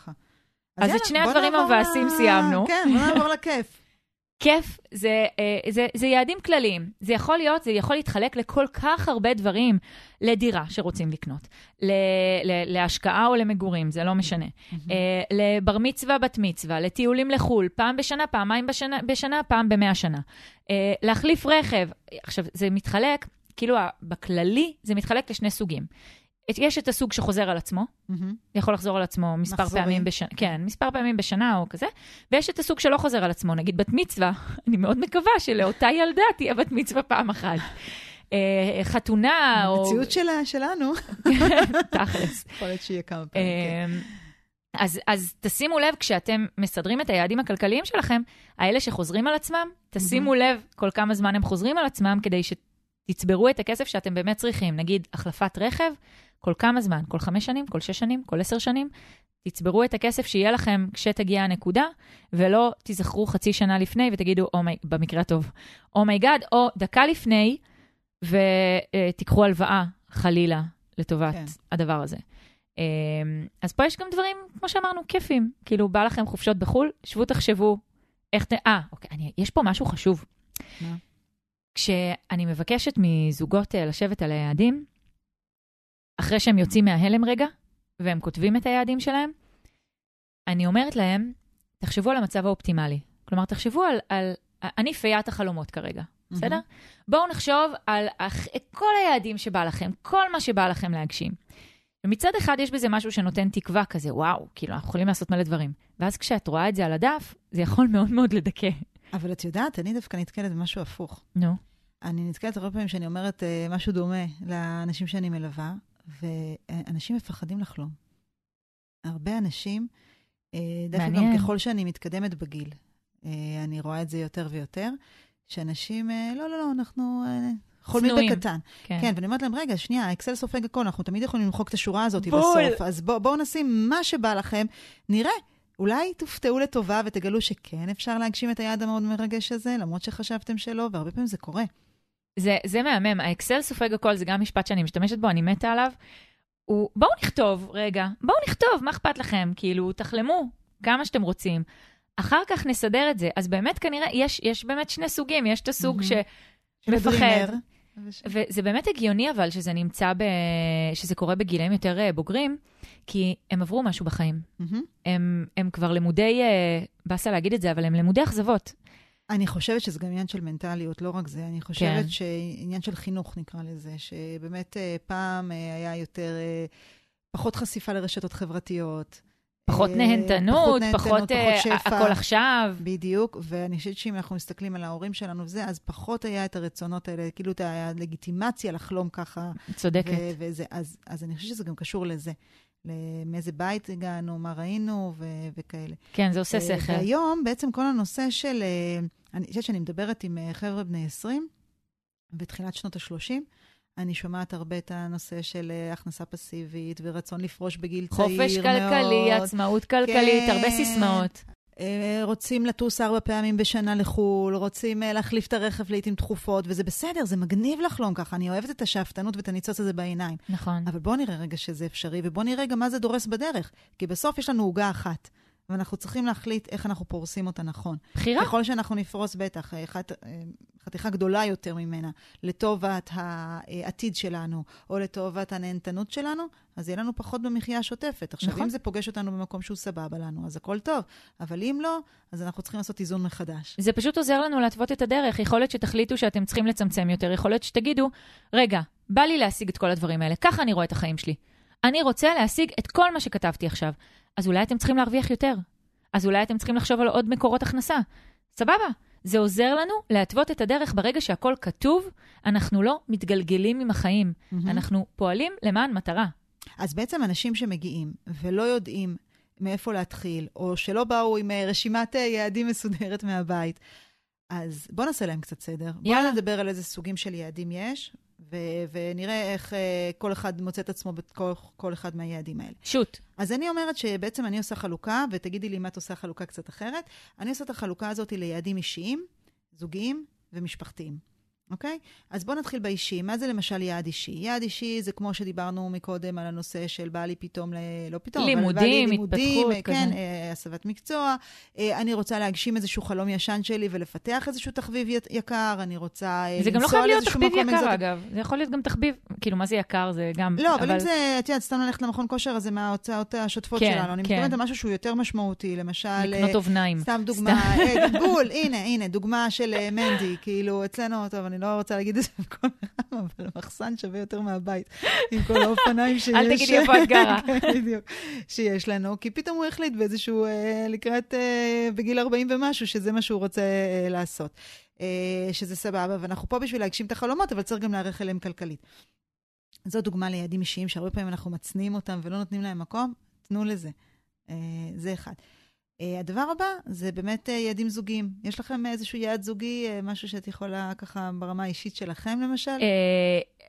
אז את שני הדברים המבאסים סיימנו. כן, בוא נעבור לכיף. כיף זה, אה, זה, זה יעדים כלליים. זה יכול להיות, זה יכול להתחלק לכל כך הרבה דברים. לדירה שרוצים לקנות, ל, ל, להשקעה או למגורים, זה לא משנה. Mm-hmm. אה, לבר מצווה, בת מצווה, לטיולים לחו"ל, פעם בשנה, פעמיים בשנה, בשנה פעם במאה שנה. אה, להחליף רכב. עכשיו, זה מתחלק, כאילו בכללי, זה מתחלק לשני סוגים. יש את הסוג שחוזר על עצמו, mm-hmm. יכול לחזור על עצמו מספר מחזורים. פעמים בשנה, כן, מספר פעמים בשנה או כזה, ויש את הסוג שלא חוזר על עצמו, נגיד בת מצווה, (laughs) אני מאוד מקווה שלאותה ילדה תהיה בת מצווה פעם אחת. אה, חתונה או... המציאות שלה, שלנו. (laughs) תכלס. יכול להיות שיהיה כמה פעמים, כן. אז, אז תשימו לב, כשאתם מסדרים את היעדים הכלכליים שלכם, האלה שחוזרים על עצמם, תשימו לב כל כמה זמן הם חוזרים על עצמם, כדי שתצברו את הכסף שאתם באמת צריכים. נגיד, החלפת רכב, כל כמה זמן? כל חמש שנים? כל שש שנים? כל עשר שנים? תצברו את הכסף שיהיה לכם כשתגיע הנקודה, ולא תיזכרו חצי שנה לפני ותגידו, oh my, במקרה הטוב, oh my god, oh או דקה לפני, ותיקחו הלוואה, חלילה, לטובת כן. הדבר הזה. אמ, אז פה יש גם דברים, כמו שאמרנו, כיפים. כאילו, בא לכם חופשות בחו"ל, שבו תחשבו איך... אה, אוקיי, אני, יש פה משהו חשוב. מה? כשאני מבקשת מזוגות אה, לשבת על היעדים, אחרי שהם יוצאים מההלם רגע, והם כותבים את היעדים שלהם, אני אומרת להם, תחשבו על המצב האופטימלי. כלומר, תחשבו על, על אני פיית החלומות כרגע, בסדר? Mm-hmm. בואו נחשוב על אח, כל היעדים שבא לכם, כל מה שבא לכם להגשים. ומצד אחד יש בזה משהו שנותן תקווה כזה, וואו, כאילו, אנחנו יכולים לעשות מלא דברים. ואז כשאת רואה את זה על הדף, זה יכול מאוד מאוד לדכא. אבל את יודעת, אני דווקא נתקלת במשהו הפוך. נו. No. אני נתקלת הרבה פעמים שאני אומרת uh, משהו דומה לאנשים שאני מלווה, ואנשים מפחדים לחלום. הרבה אנשים, uh, דווקא גם ככל שאני מתקדמת בגיל, אני רואה את זה יותר ויותר, שאנשים, לא, לא, לא, אנחנו חולמים. בקטן. כן. כן, ואני אומרת להם, רגע, שנייה, האקסל סופג הכל, אנחנו תמיד יכולים למחוק את השורה הזאת בול. בסוף. אז בוא- בואו נשים מה שבא לכם, נראה. אולי תופתעו לטובה ותגלו שכן אפשר להגשים את היעד המאוד מרגש הזה, למרות שחשבתם שלא, והרבה פעמים זה קורה. זה, זה מהמם, האקסל סופג הכל, זה גם משפט שאני משתמשת בו, אני מתה עליו. הוא, בואו נכתוב, רגע, בואו נכתוב, מה אכפת לכם? כאילו, תחלמו כמה שאתם רוצים. אחר כך נסדר את זה. אז באמת כנראה, יש, יש באמת שני סוגים, יש את הסוג מהמם. ש... מפחד. דרימר. וזה באמת הגיוני אבל שזה נמצא, ב... שזה קורה בגילאים יותר אה, בוגרים, כי הם עברו משהו בחיים. מהמם. הם, הם כבר למודי, אה, באסה להגיד את זה, אבל הם למודי אכזבות. אני חושבת שזה גם עניין של מנטליות, לא רק זה. אני חושבת כן. שעניין של חינוך, נקרא לזה, שבאמת אה, פעם אה, היה יותר, אה, פחות חשיפה לרשתות חברתיות. פחות נהנתנות, נהנתנות, פחות אה, שפע. הכל עכשיו. בדיוק, ואני חושבת שאם אנחנו מסתכלים על ההורים שלנו וזה, אז פחות היה את הרצונות האלה, כאילו את הלגיטימציה לחלום ככה. צודקת. ו- וזה, אז, אז אני חושבת שזה גם קשור לזה. מאיזה בית הגענו, מה ראינו ו- וכאלה. כן, זה עושה אה, שכל. והיום בעצם כל הנושא של, אה, אני חושבת שאני מדברת עם אה, חבר'ה בני 20, בתחילת שנות ה-30, אני שומעת הרבה את הנושא של הכנסה פסיבית ורצון לפרוש בגיל צעיר מאוד. חופש כלכלי, עצמאות כלכלית, כן. הרבה סיסמאות. אה, רוצים לטוס ארבע פעמים בשנה לחו"ל, רוצים אה, להחליף את הרכב לעיתים תכופות, וזה בסדר, זה מגניב לחלום ככה. אני אוהבת את השאפתנות ואת הניצוץ הזה בעיניים. נכון. אבל בואו נראה רגע שזה אפשרי, ובואו נראה גם מה זה דורס בדרך. כי בסוף יש לנו עוגה אחת, ואנחנו צריכים להחליט איך אנחנו פורסים אותה נכון. בחירה. ככל שאנחנו נפרוס בטח אה, אחת, אה, חתיכה גדולה יותר ממנה לטובת העתיד שלנו, או לטובת הנהנתנות שלנו, אז יהיה לנו פחות במחיה השוטפת. עכשיו, נכון. אם זה פוגש אותנו במקום שהוא סבבה לנו, אז הכל טוב. אבל אם לא, אז אנחנו צריכים לעשות איזון מחדש. זה פשוט עוזר לנו להתוות את הדרך. יכול להיות שתחליטו שאתם צריכים לצמצם יותר, יכול להיות שתגידו, רגע, בא לי להשיג את כל הדברים האלה, ככה אני רואה את החיים שלי. אני רוצה להשיג את כל מה שכתבתי עכשיו. אז אולי אתם צריכים להרוויח יותר. אז אולי אתם צריכים לחשוב על עוד מקורות הכנסה. סבבה. זה עוזר לנו להתוות את הדרך ברגע שהכל כתוב, אנחנו לא מתגלגלים עם החיים. אנחנו פועלים למען מטרה. אז בעצם אנשים שמגיעים ולא יודעים מאיפה להתחיל, או שלא באו עם אה, רשימת אה, יעדים מסודרת מהבית, אז בואו נעשה להם קצת סדר. בואו יאללה. נדבר על איזה סוגים של יעדים יש, ו- ונראה איך אה, כל אחד מוצא את עצמו בכל כל אחד מהיעדים האלה. שוט. אז אני אומרת שבעצם אני עושה חלוקה, ותגידי לי אם את עושה חלוקה קצת אחרת. אני עושה את החלוקה הזאת ליעדים אישיים, זוגיים ומשפחתיים. אוקיי? אז בואו נתחיל באישי. מה זה למשל יעד אישי? יעד אישי זה כמו שדיברנו מקודם על הנושא של בא לי פתאום, ל... לא פתאום, אבל בא לימודים, לי לימודים, התפתחות, כן, כזה. אה, הסבת מקצוע. אה, אני רוצה להגשים איזשהו חלום ישן שלי ולפתח איזשהו תחביב יקר. אני רוצה אה, זה גם לא לנסוע חייב להיות לאיזשהו תחביב מקום יקר, אקזוטי. אגב. זה יכול להיות גם תחביב, כאילו, מה זה יקר? זה גם... לא, אבל אם זה, את יודעת, סתם ללכת למכון כושר, אז זה מההוצאות השוטפות כן, שלנו. אני כן. מתכוונת למשהו שהוא יותר משמעותי, למשל... לקנות אה, אובניים. סתם דוגמה, אה, בול, (laughs) הנה, הנה, דוגמה של אה, מנדי, כאילו, אצלנו, טוב, אני לא רוצה להגיד את זה בכל פעם, אבל המחסן שווה יותר מהבית, עם כל האופניים (laughs) שיש. אל תגידי איפה את גרה. (laughs) כן, בדיוק, שיש לנו, כי פתאום הוא החליט באיזשהו, אה, לקראת, אה, בגיל 40 ומשהו, שזה מה שהוא רוצה אה, לעשות. שזה סבבה, ואנחנו פה בשביל להגשים את החלומות, אבל צריך גם להיערך אליהם כלכלית. זו דוגמה ליעדים אישיים, שהרבה פעמים אנחנו מצניעים אותם ולא נותנים להם מקום, תנו לזה. זה אחד. אה, הדבר הבא זה באמת אה, יעדים זוגיים. יש לכם איזשהו יעד זוגי, אה, משהו שאת יכולה ככה ברמה האישית שלכם למשל?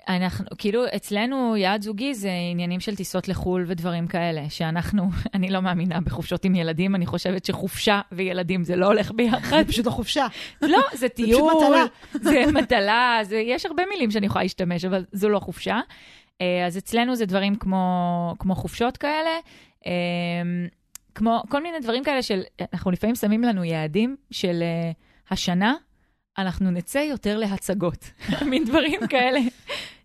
אנחנו, כאילו, אצלנו יעד זוגי זה עניינים של טיסות לחו"ל ודברים כאלה, שאנחנו, (laughs) אני לא מאמינה בחופשות עם ילדים, אני חושבת שחופשה וילדים זה לא הולך ביחד. זה פשוט החופשה. לא, זה פשוט טיול, מטלה. זה מטלה, זה, יש הרבה מילים שאני יכולה להשתמש, אבל זו לא חופשה. אז אצלנו זה דברים כמו, כמו חופשות כאלה, כמו כל מיני דברים כאלה של, אנחנו לפעמים שמים לנו יעדים של אה, השנה, אנחנו נצא יותר להצגות, (laughs) מין דברים כאלה.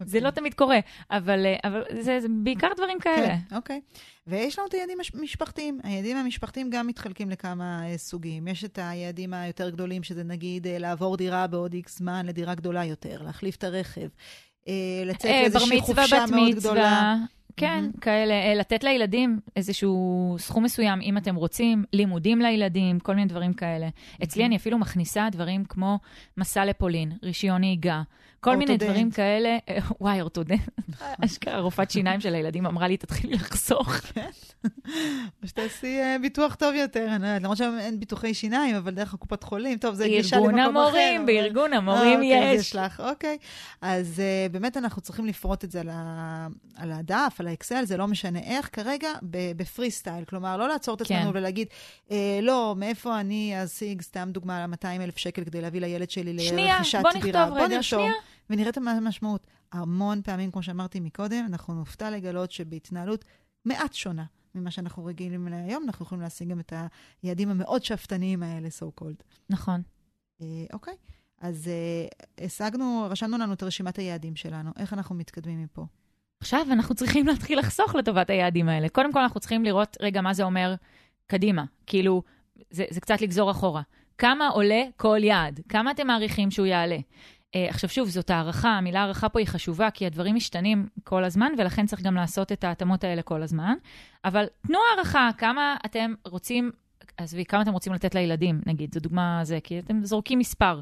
זה לא תמיד קורה, אבל, אה, אבל זה, זה בעיקר דברים כאלה. כן, אוקיי. ויש לנו את היעדים המשפחתיים. היעדים המשפחתיים גם מתחלקים לכמה אה, סוגים. יש את היעדים היותר גדולים, שזה נגיד אה, לעבור דירה בעוד איקס זמן לדירה גדולה יותר, להחליף את הרכב, לצאת בר לאיזושהי מצווה, חופשה בת מאוד מצווה, גדולה. כן, מהמם. כאלה, אה, לתת לילדים איזשהו סכום מסוים, אם אתם רוצים, לימודים לילדים, כל מיני דברים כאלה. אצלי אני אפילו מכניסה דברים כמו מסע לפולין, רישיון נהיגה, כל מיני. דברים כאלה. אה, וואי, אורתודנט. (laughs) אשכרה רופאת שיניים של הילדים אמרה לי, תתחילי לחסוך. או שתעשי אה, ביטוח טוב יותר, אני לא יודעת, למרות שהיום אין ביטוחי שיניים, אבל דרך הקופת חולים, טוב, זה גישה למקום ארגון אחר. המורים, אבל- בארגון אה, המורים אוקיי, יש. יש לך, אוקיי. אז uh, באמת אנחנו צריכים לפרוט את זה על, הדף, על האקסל, זה לא משנה איך, כרגע בפרי סטייל. כלומר, לא לעצור את עצמנו כן. ולהגיד, אה, לא, מאיפה אני אשיג, סתם דוגמה, 200 אלף שקל כדי להביא לילד שלי שנייה, לרכישת בוא דירה. נכתוב רגע, שנייה. ונראה את המשמעות. המון פעמים, כמו שאמרתי מקודם, אנחנו נופתע לגלות שבהתנהלות מעט שונה ממה שאנחנו רגילים אליה היום, אנחנו יכולים להשיג גם את היעדים המאוד שאפתניים האלה, so called. נכון. אה, אוקיי, אז אה, השגנו, רשמנו לנו את רשימת היעדים שלנו, איך אנחנו מתקדמים מפה. עכשיו אנחנו צריכים להתחיל לחסוך לטובת היעדים האלה. קודם כל, אנחנו צריכים לראות, רגע, מה זה אומר קדימה. כאילו, זה, זה קצת לגזור אחורה. כמה עולה כל יעד? כמה אתם מעריכים שהוא יעלה? Uh, עכשיו שוב, זאת הערכה, המילה הערכה פה היא חשובה, כי הדברים משתנים כל הזמן, ולכן צריך גם לעשות את ההתאמות האלה כל הזמן. אבל תנו הערכה, כמה אתם רוצים, עזבי, כמה אתם רוצים לתת לילדים, נגיד, זו דוגמה זה, כי אתם זורקים מספר.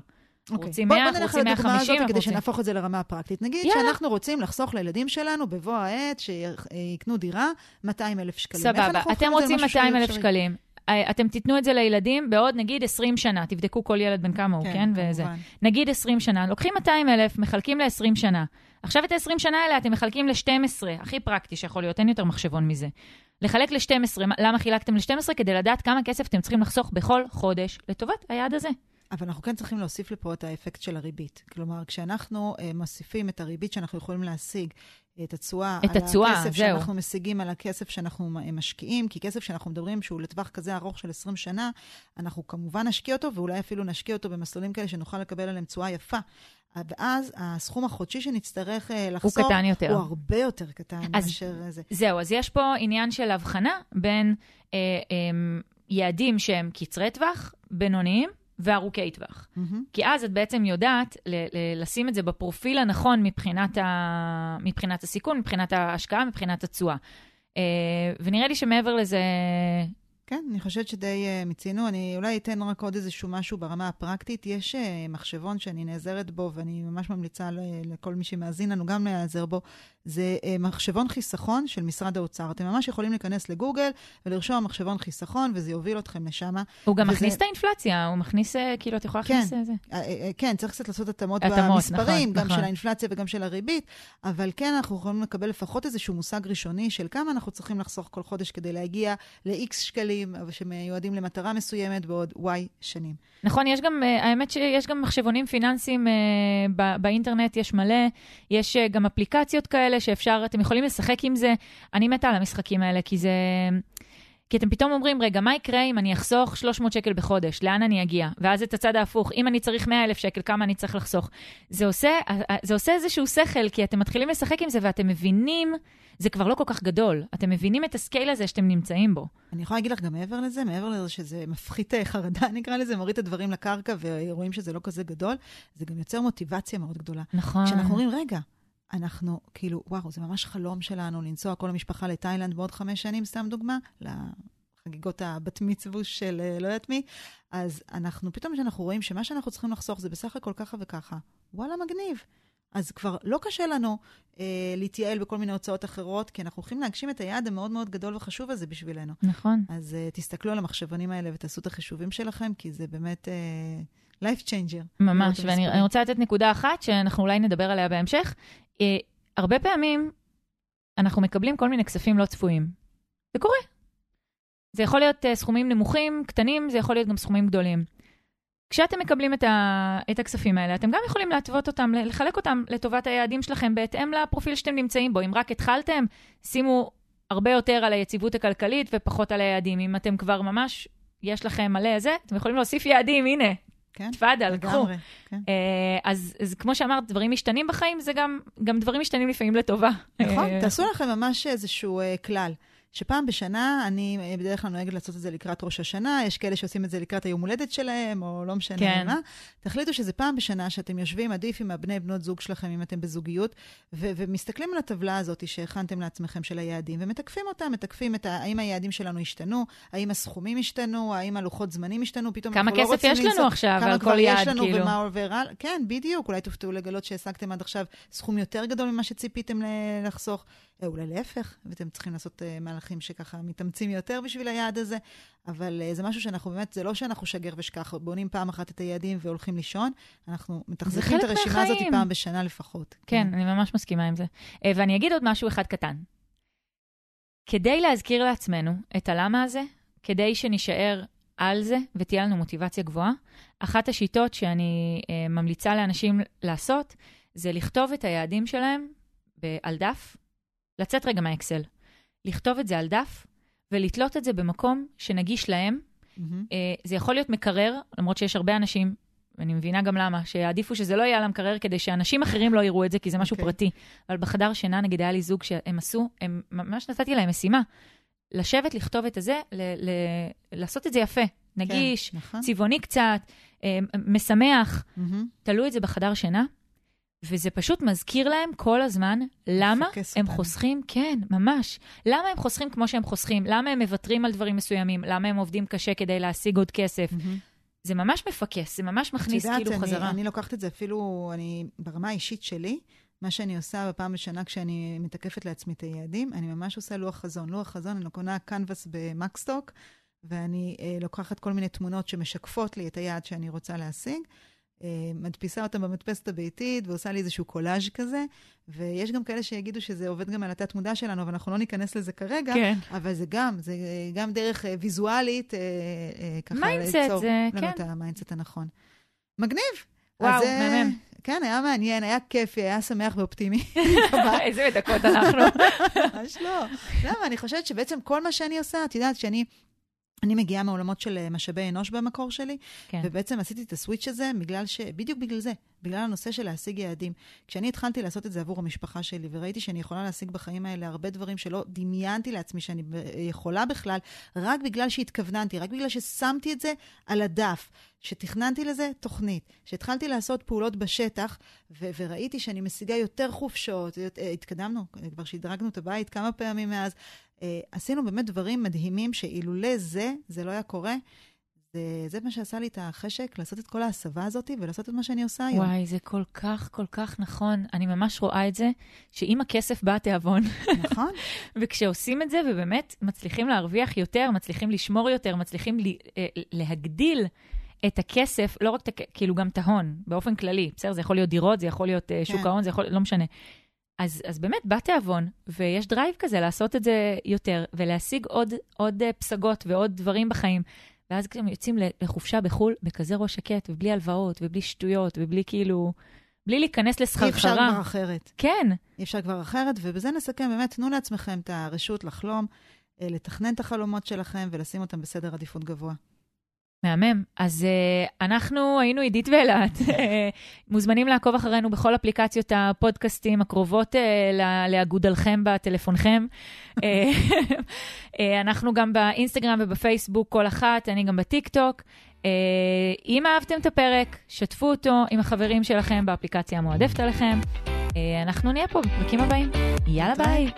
רוצים 100, בוא נלך רוצים לדוגמה 150, הזאת כדי רוצים- שנהפוך את זה לרמה הפרקטית. נגיד יאללה. שאנחנו רוצים לחסוך לילדים שלנו בבוא העת שיקנו דירה 200 אלף שקלים. סבבה, אנחנו אתם רוצים למשהו שהוא 200 אלף? שקלים. אה, אתם תיתנו את זה לילדים בעוד נגיד 20 שנה, תבדקו כל ילד בן כמה הוא, כן? וזה. כמובן. נגיד 20 שנה, לוקחים 200 אלף, מחלקים ל-20 שנה. עכשיו את ה-20 שנה האלה אתם מחלקים ל-12, הכי פרקטי שיכול להיות, אין יותר מחשבון מזה. לחלק ל-12, למה חילקתם ל-12? כדי לדעת כמה כסף אתם צריכים לחסוך בכל חודש לטובת היעד הזה. אבל אנחנו כן צריכים להוסיף לפה את האפקט של הריבית. כלומר, כשאנחנו uh, מוסיפים את הריבית שאנחנו יכולים להשיג, את התשואה, את על התשואה, הכסף זהו. שאנחנו משיגים על הכסף שאנחנו מ- משקיעים, כי כסף שאנחנו מדברים שהוא לטווח כזה ארוך של 20 שנה, אנחנו כמובן נשקיע אותו, ואולי אפילו נשקיע אותו במסלולים כאלה שנוכל לקבל עליהם תשואה יפה. ואז הסכום החודשי שנצטרך הוא לחסוך, קטן יותר. הוא הרבה יותר קטן אז- מאשר זה. זהו, אז יש פה עניין של הבחנה בין אה, אה, יעדים שהם קצרי טווח, בינוניים וארוכי טווח. מהמם. כי אז את בעצם יודעת ל- ל- לשים את זה בפרופיל הנכון מבחינת, ה... מבחינת הסיכון, מבחינת ההשקעה, מבחינת התשואה. Uh, ונראה לי שמעבר לזה, כן, אני חושבת שדי uh, מיצינו. אני אולי אתן רק עוד איזשהו משהו ברמה הפרקטית. יש uh, מחשבון שאני נעזרת בו, ואני ממש ממליצה ל- לכל מי שמאזין לנו גם להיעזר בו. זה uh, מחשבון חיסכון של משרד האוצר. אתם ממש יכולים להיכנס לגוגל ולרשום מחשבון חיסכון, וזה יוביל אתכם לשם. הוא גם וזה- מכניס את האינפלציה, הוא מכניס, אה, כאילו, את יכולה כן. להכניס את זה. אה, אה, כן, צריך קצת לעשות התאמות התאמות, במספרים, נכון, גם נכון. של האינפלציה וגם של הריבית, אבל כן, אנחנו יכולים לקבל לפחות איזשהו מושג ראשוני של כמה אנחנו צריכים לחסוך כל חודש כדי להגיע ל-X שקלים, שמיועדים למטרה מסוימת בעוד Y שנים. נכון, יש גם, אה, האמת שיש גם מחשבונים פיננסיים אה, ב- באינטרנט, יש מלא, יש אה, גם אפליקציות כאלה שאפשר, אתם יכולים לשחק עם זה. אני מתה על המשחקים האלה, כי זה... כי אתם פתאום אומרים, רגע, מה יקרה אם אני אחסוך 300 שקל בחודש? לאן אני אגיע? ואז את הצד ההפוך, אם אני צריך 100 אלף שקל, כמה אני צריך לחסוך? זה עושה, זה עושה איזשהו שכל, כי אתם מתחילים לשחק עם זה ואתם מבינים, זה כבר לא כל כך גדול. אתם מבינים את הסקייל הזה שאתם נמצאים בו. אני יכולה להגיד לך גם מעבר לזה, מעבר לזה שזה מפחית אה, חרדה, (laughs) נקרא לזה, מוריד את הדברים לקרקע ורואים שזה לא כזה גדול, זה גם יוצר מוטיבציה מאוד גדולה. נכון. כשאנחנו אומרים, רגע, אנחנו, כאילו, וואו, זה ממש חלום שלנו לנסוע כל המשפחה לתאילנד בעוד חמש שנים, סתם דוגמה, לחגיגות הבת מצווש של אה, לא יודעת מי, אז אנחנו, פתאום כשאנחנו רואים שמה שאנחנו צריכים לחסוך זה בסך הכל ככה וככה, וואלה, מגניב. אז כבר לא קשה לנו אה, להתייעל בכל מיני הוצאות אחרות, כי אנחנו הולכים להגשים את היעד המאוד מאוד גדול וחשוב הזה בשבילנו. נכון. אז uh, תסתכלו על המחשבונים האלה ותעשו את החישובים שלכם, כי זה באמת uh, life changer. ממש, ואני המספרים. אני רוצה לתת נקודה אחת שאנחנו אולי נדבר עליה בהמשך. אה, הרבה פעמים אנחנו מקבלים כל מיני כספים לא צפויים. זה קורה. זה יכול להיות אה, סכומים נמוכים, קטנים, זה יכול להיות גם סכומים גדולים. כשאתם מקבלים את, ה, את הכספים האלה, אתם גם יכולים להתוות אותם, לחלק אותם לטובת היעדים שלכם בהתאם לפרופיל שאתם נמצאים בו. אם רק התחלתם, שימו הרבה יותר על היציבות הכלכלית ופחות על היעדים. אם אתם כבר ממש, יש לכם מלא זה, אתם יכולים להוסיף יעדים, הנה, כן? תפאדל, קחו. כן. אה, אז, אז כמו שאמרת, דברים משתנים בחיים, זה גם, גם דברים משתנים לפעמים לטובה. נכון, אה, תעשו לכם ממש איזשהו uh, כלל, שפעם בשנה, אני אה, בדרך כלל נוהגת לעשות את זה לקראת ראש השנה, יש כאלה שעושים את זה לקראת היום הולדת שלהם, או לא משנה כן. מה. תחליטו שזה פעם בשנה שאתם יושבים, עדיף עם הבני בנות זוג שלכם, אם אתם בזוגיות, ו- ומסתכלים על הטבלה הזאת שהכנתם לעצמכם של היעדים, ומתקפים אותה, מתקפים את ה- האם היעדים שלנו השתנו, האם הסכומים השתנו, האם הלוחות זמנים השתנו, פתאום כמה אנחנו לא כסף רוצים יש לנו עכשיו כמה על כבר כל יעד, יש לנו כאילו? ומה עובר הלאה. כן, בדיוק. אולי תופתעו לגלות שהשגתם עד עכשיו סכום יותר גדול ממה שציפיתם לחסוך. אה, אולי להפך, ואתם צריכים לעשות uh, מהלכים שככה מתאמצים יותר בשביל היעד הזה. אבל uh, זה משהו שאנחנו באמת, זה לא שאנחנו שגר ושכח, בונים פעם אחת את היעדים והולכים לישון, אנחנו מתחזקים את הרשימה הזאת. פעם בשנה לפחות. כן, אני ממש מסכימה עם זה. אה, ואני אגיד עוד משהו אחד קטן. כדי להזכיר לעצמנו את הלמה הזה, כדי שנישאר על זה ותהיה לנו מוטיבציה גבוהה, אחת השיטות שאני אה, ממליצה לאנשים לעשות, זה לכתוב את היעדים שלהם על דף, לצאת רגע מהאקסל, לכתוב את זה על דף ולתלות את זה במקום שנגיש להם. אה, זה יכול להיות מקרר, למרות שיש הרבה אנשים, ואני מבינה גם למה, שיעדיפו שזה לא יהיה על המקרר כדי שאנשים אחרים לא יראו את זה, כי זה משהו אוקיי. פרטי. אבל בחדר שינה, נגיד, היה לי זוג שהם עשו, הם, ממש נתתי להם משימה, לשבת, לכתוב את הזה, ל- ל- לעשות את זה יפה, נגיש, כן, נכון. צבעוני קצת, אה, משמח. מהמם. תלו את זה בחדר שינה, וזה פשוט מזכיר להם כל הזמן למה הם אותנו. חוסכים, כן, ממש. למה הם חוסכים כמו שהם חוסכים? למה הם מוותרים על דברים מסוימים? למה הם עובדים קשה כדי להשיג עוד כסף? מהמם. זה ממש מפקס, זה ממש מכניס יודעת, כאילו אני, חזרה. אני לוקחת את זה אפילו, אני, ברמה האישית שלי, מה שאני עושה בפעם בשנה כשאני מתקפת לעצמי את היעדים, אני ממש עושה לוח חזון. לוח חזון, אני קונה קנבס במקסטוק, ואני אה, לוקחת כל מיני תמונות שמשקפות לי את היעד שאני רוצה להשיג. אה, מדפיסה אותם במדפסת הביתית ועושה לי איזשהו קולאז' כזה, ויש גם כאלה שיגידו שזה עובד גם על התת-מודע שלנו, אבל אנחנו לא ניכנס לזה כרגע. כן. אבל זה גם, זה גם דרך אה, ויזואלית, אה, ככה mindset, ליצור זה- לנו כן. את ה mindset הנכון. מגניב. וואו, אז, מהמם. כן, היה מעניין, היה כיפי, היה שמח ואופטימי. (laughs) איזה מדכאות אנחנו. ממש לא. למה? אני חושבת שבעצם כל מה שאני עושה, את יודעת שאני... אני מגיעה מעולמות של אה, משאבי אנוש במקור שלי, כן. ובעצם עשיתי את ה switch הזה בגלל ש... בדיוק בגלל זה, בגלל הנושא של להשיג יעדים. כשאני התחלתי לעשות את זה עבור המשפחה שלי, וראיתי שאני יכולה להשיג בחיים האלה הרבה דברים שלא דמיינתי לעצמי שאני יכולה בכלל, רק בגלל שהתכווננתי, רק בגלל ששמתי את זה על הדף, שתכננתי לזה תוכנית, שהתחלתי לעשות פעולות בשטח, ו- וראיתי שאני משיגה יותר חופשות, אה, התקדמנו, כבר שדרגנו את הבית כמה פעמים מאז. אה, עשינו באמת דברים מדהימים שאילולא זה, זה לא היה קורה. זה, זה מה שעשה לי את החשק, לעשות את כל ההסבה הזאת ולעשות את מה שאני עושה היום. וואי, זה כל כך, כל כך נכון. אני ממש רואה את זה, שעם הכסף בא התיאבון. נכון? (laughs) וכשעושים את זה, ובאמת מצליחים להרוויח יותר, מצליחים לשמור יותר, מצליחים ל- אה, להגדיל את הכסף, לא רק את. כאילו גם את ההון, באופן כללי. בסדר, זה יכול להיות דירות, זה יכול להיות אה, שוק כן. ההון, זה יכול... לא משנה. אז, אז באמת, בא תיאבון, ויש drive כזה לעשות את זה יותר, ולהשיג עוד, עוד אה, פסגות ועוד דברים בחיים. ואז כשהם יוצאים לחופשה בחו"ל, בכזה ראש שקט, ובלי הלוואות, ובלי שטויות, ובלי כאילו... בלי להיכנס אי אפשר לסחרחרה. כבר אחרת. כן, אי אפשר כבר אחרת, ובזה נסכם, באמת, תנו לעצמכם את הרשות לחלום, אה, לתכנן את החלומות שלכם ולשים אותם בסדר עדיפות גבוה. מהמם. אז uh, אנחנו היינו עידית ואילת. (laughs) אה, מוזמנים לעקוב אחרינו בכל אפליקציות הפודקאסטים הקרובות uh, לאגודלכם בטלפונכם. (laughs) אה, אנחנו גם באינסטגרם ובפייסבוק, כל אחת, אני גם בטיקטוק. Uh, אם אהבתם את הפרק, שתפו אותו עם החברים שלכם באפליקציה המועדפת עליכם. Uh, אנחנו נהיה פה בפרקים הבאים. יאללה ביי.